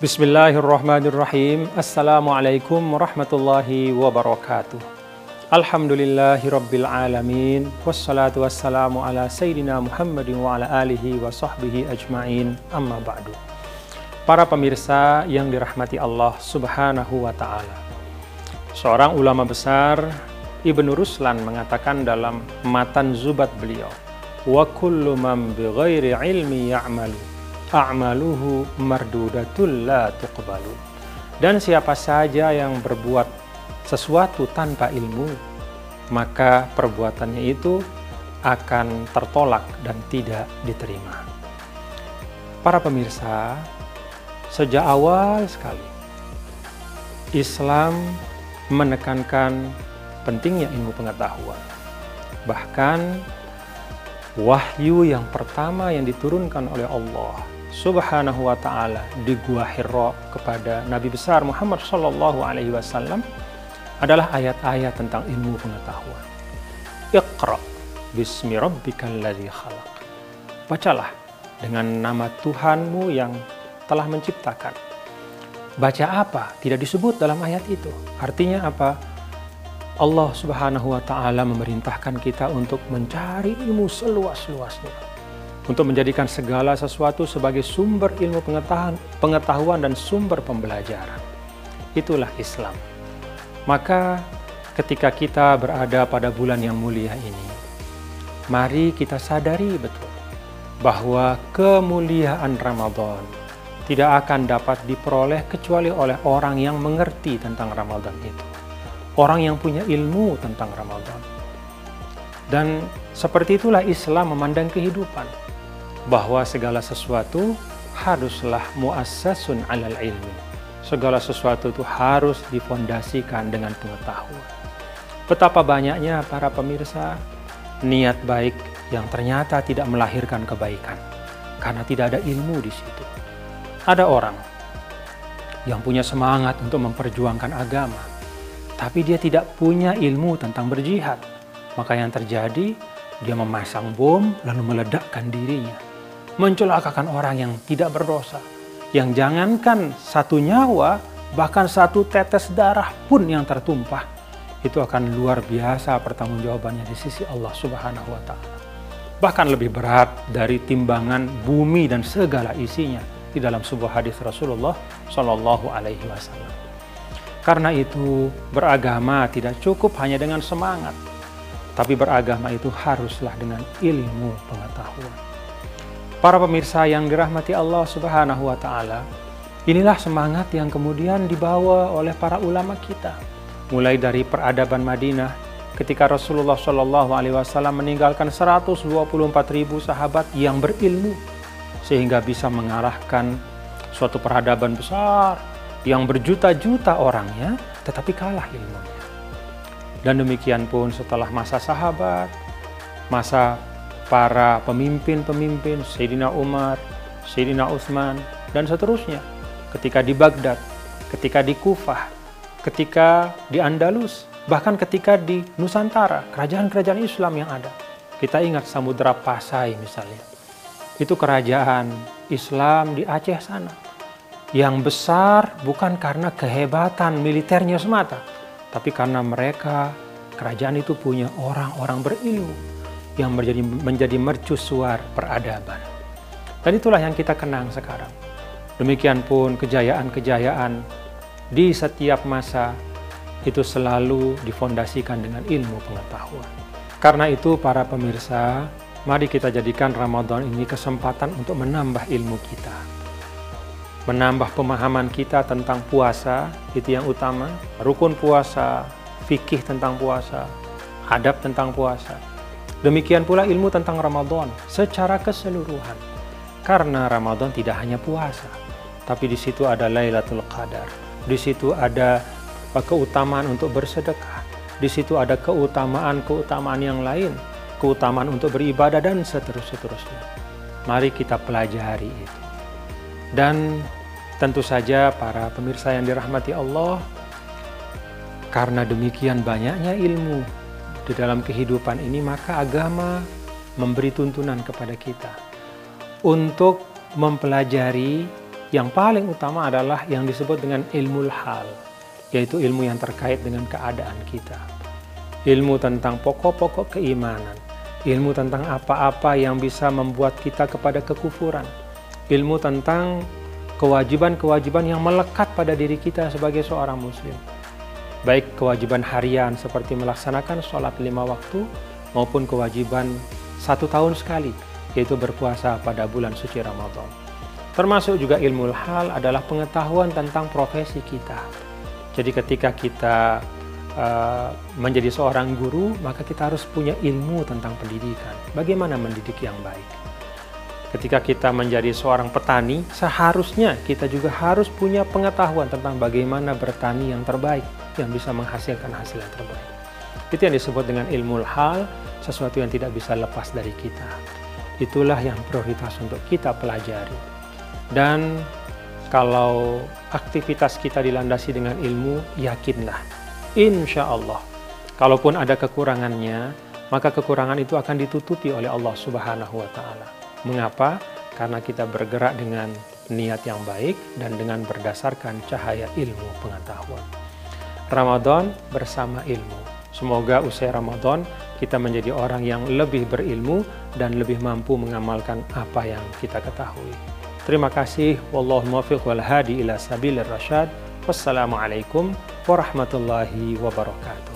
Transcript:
Bismillahirrahmanirrahim. Assalamualaikum warahmatullahi wabarakatuh. Alhamdulillahi rabbil alamin. Wassalatu wassalamu ala sayyidina Muhammadin wa ala alihi wa sahbihi ajma'in. Amma ba'du. Para pemirsa yang dirahmati Allah subhanahu wa ta'ala. Seorang ulama besar, Ibnu Ruslan mengatakan dalam matan zubat beliau, Wa kullu man bighairi ilmi ya'malu a'maluhu mardudatul la tuqbalu. Dan siapa saja yang berbuat sesuatu tanpa ilmu, maka perbuatannya itu akan tertolak dan tidak diterima. Para pemirsa, sejak awal sekali Islam menekankan pentingnya ilmu pengetahuan. Bahkan wahyu yang pertama yang diturunkan oleh Allah Subhanahu wa taala di Gua Hira kepada Nabi besar Muhammad sallallahu alaihi wasallam adalah ayat-ayat tentang ilmu pengetahuan. Iqra bismi rabbikal ladzi khalaq. Bacalah dengan nama Tuhanmu yang telah menciptakan. Baca apa? Tidak disebut dalam ayat itu. Artinya apa? Allah Subhanahu wa taala memerintahkan kita untuk mencari ilmu seluas-luasnya untuk menjadikan segala sesuatu sebagai sumber ilmu pengetahuan, pengetahuan dan sumber pembelajaran. Itulah Islam. Maka ketika kita berada pada bulan yang mulia ini, mari kita sadari betul bahwa kemuliaan Ramadan tidak akan dapat diperoleh kecuali oleh orang yang mengerti tentang Ramadan itu. Orang yang punya ilmu tentang Ramadan. Dan seperti itulah Islam memandang kehidupan bahwa segala sesuatu haruslah muassasun alal ilmi. Segala sesuatu itu harus difondasikan dengan pengetahuan. Betapa banyaknya para pemirsa niat baik yang ternyata tidak melahirkan kebaikan karena tidak ada ilmu di situ. Ada orang yang punya semangat untuk memperjuangkan agama, tapi dia tidak punya ilmu tentang berjihad. Maka yang terjadi, dia memasang bom lalu meledakkan dirinya mencelakakan orang yang tidak berdosa. Yang jangankan satu nyawa, bahkan satu tetes darah pun yang tertumpah, itu akan luar biasa pertanggungjawabannya di sisi Allah Subhanahu wa taala. Bahkan lebih berat dari timbangan bumi dan segala isinya di dalam sebuah hadis Rasulullah Shallallahu alaihi wasallam. Karena itu, beragama tidak cukup hanya dengan semangat, tapi beragama itu haruslah dengan ilmu pengetahuan. Para pemirsa yang dirahmati Allah Subhanahu wa taala, inilah semangat yang kemudian dibawa oleh para ulama kita. Mulai dari peradaban Madinah ketika Rasulullah Shallallahu alaihi wasallam meninggalkan 124 ribu sahabat yang berilmu sehingga bisa mengarahkan suatu peradaban besar yang berjuta-juta orangnya tetapi kalah ilmunya. Dan demikian pun setelah masa sahabat, masa para pemimpin-pemimpin Sayyidina Umar, Sayyidina Utsman dan seterusnya ketika di Baghdad, ketika di Kufah, ketika di Andalus, bahkan ketika di Nusantara, kerajaan-kerajaan Islam yang ada. Kita ingat Samudra Pasai misalnya. Itu kerajaan Islam di Aceh sana. Yang besar bukan karena kehebatan militernya semata, tapi karena mereka kerajaan itu punya orang-orang berilmu yang menjadi menjadi mercusuar peradaban. Dan itulah yang kita kenang sekarang. Demikian pun kejayaan-kejayaan di setiap masa itu selalu difondasikan dengan ilmu pengetahuan. Karena itu para pemirsa, mari kita jadikan Ramadan ini kesempatan untuk menambah ilmu kita. Menambah pemahaman kita tentang puasa, itu yang utama. Rukun puasa, fikih tentang puasa, adab tentang puasa Demikian pula ilmu tentang Ramadan secara keseluruhan. Karena Ramadan tidak hanya puasa, tapi di situ ada Lailatul Qadar. Di situ ada keutamaan untuk bersedekah. Di situ ada keutamaan-keutamaan yang lain, keutamaan untuk beribadah dan seterus-seterusnya. Mari kita pelajari itu. Dan tentu saja para pemirsa yang dirahmati Allah, karena demikian banyaknya ilmu di dalam kehidupan ini, maka agama memberi tuntunan kepada kita untuk mempelajari Yang paling utama adalah yang disebut dengan ilmu hal, yaitu ilmu yang terkait dengan keadaan kita. Ilmu tentang pokok-pokok keimanan, ilmu tentang apa-apa yang bisa membuat kita kepada kekufuran, ilmu tentang kewajiban-kewajiban yang melekat pada diri kita sebagai seorang muslim. Baik kewajiban harian seperti melaksanakan sholat lima waktu maupun kewajiban satu tahun sekali, yaitu berpuasa pada bulan suci Ramadan. Termasuk juga ilmu hal adalah pengetahuan tentang profesi kita. Jadi ketika kita uh, menjadi seorang guru, maka kita harus punya ilmu tentang pendidikan. Bagaimana mendidik yang baik. Ketika kita menjadi seorang petani, seharusnya kita juga harus punya pengetahuan tentang bagaimana bertani yang terbaik, yang bisa menghasilkan hasil yang terbaik. Itu yang disebut dengan ilmu hal, sesuatu yang tidak bisa lepas dari kita. Itulah yang prioritas untuk kita pelajari. Dan kalau aktivitas kita dilandasi dengan ilmu, yakinlah, insya Allah, kalaupun ada kekurangannya, maka kekurangan itu akan ditutupi oleh Allah Subhanahu wa Ta'ala. Mengapa? Karena kita bergerak dengan niat yang baik dan dengan berdasarkan cahaya ilmu pengetahuan. Ramadan bersama ilmu. Semoga usai Ramadan kita menjadi orang yang lebih berilmu dan lebih mampu mengamalkan apa yang kita ketahui. Terima kasih. Wallahu muwaffiq wal hadi ila sabilir rasyad. Wassalamualaikum warahmatullahi wabarakatuh.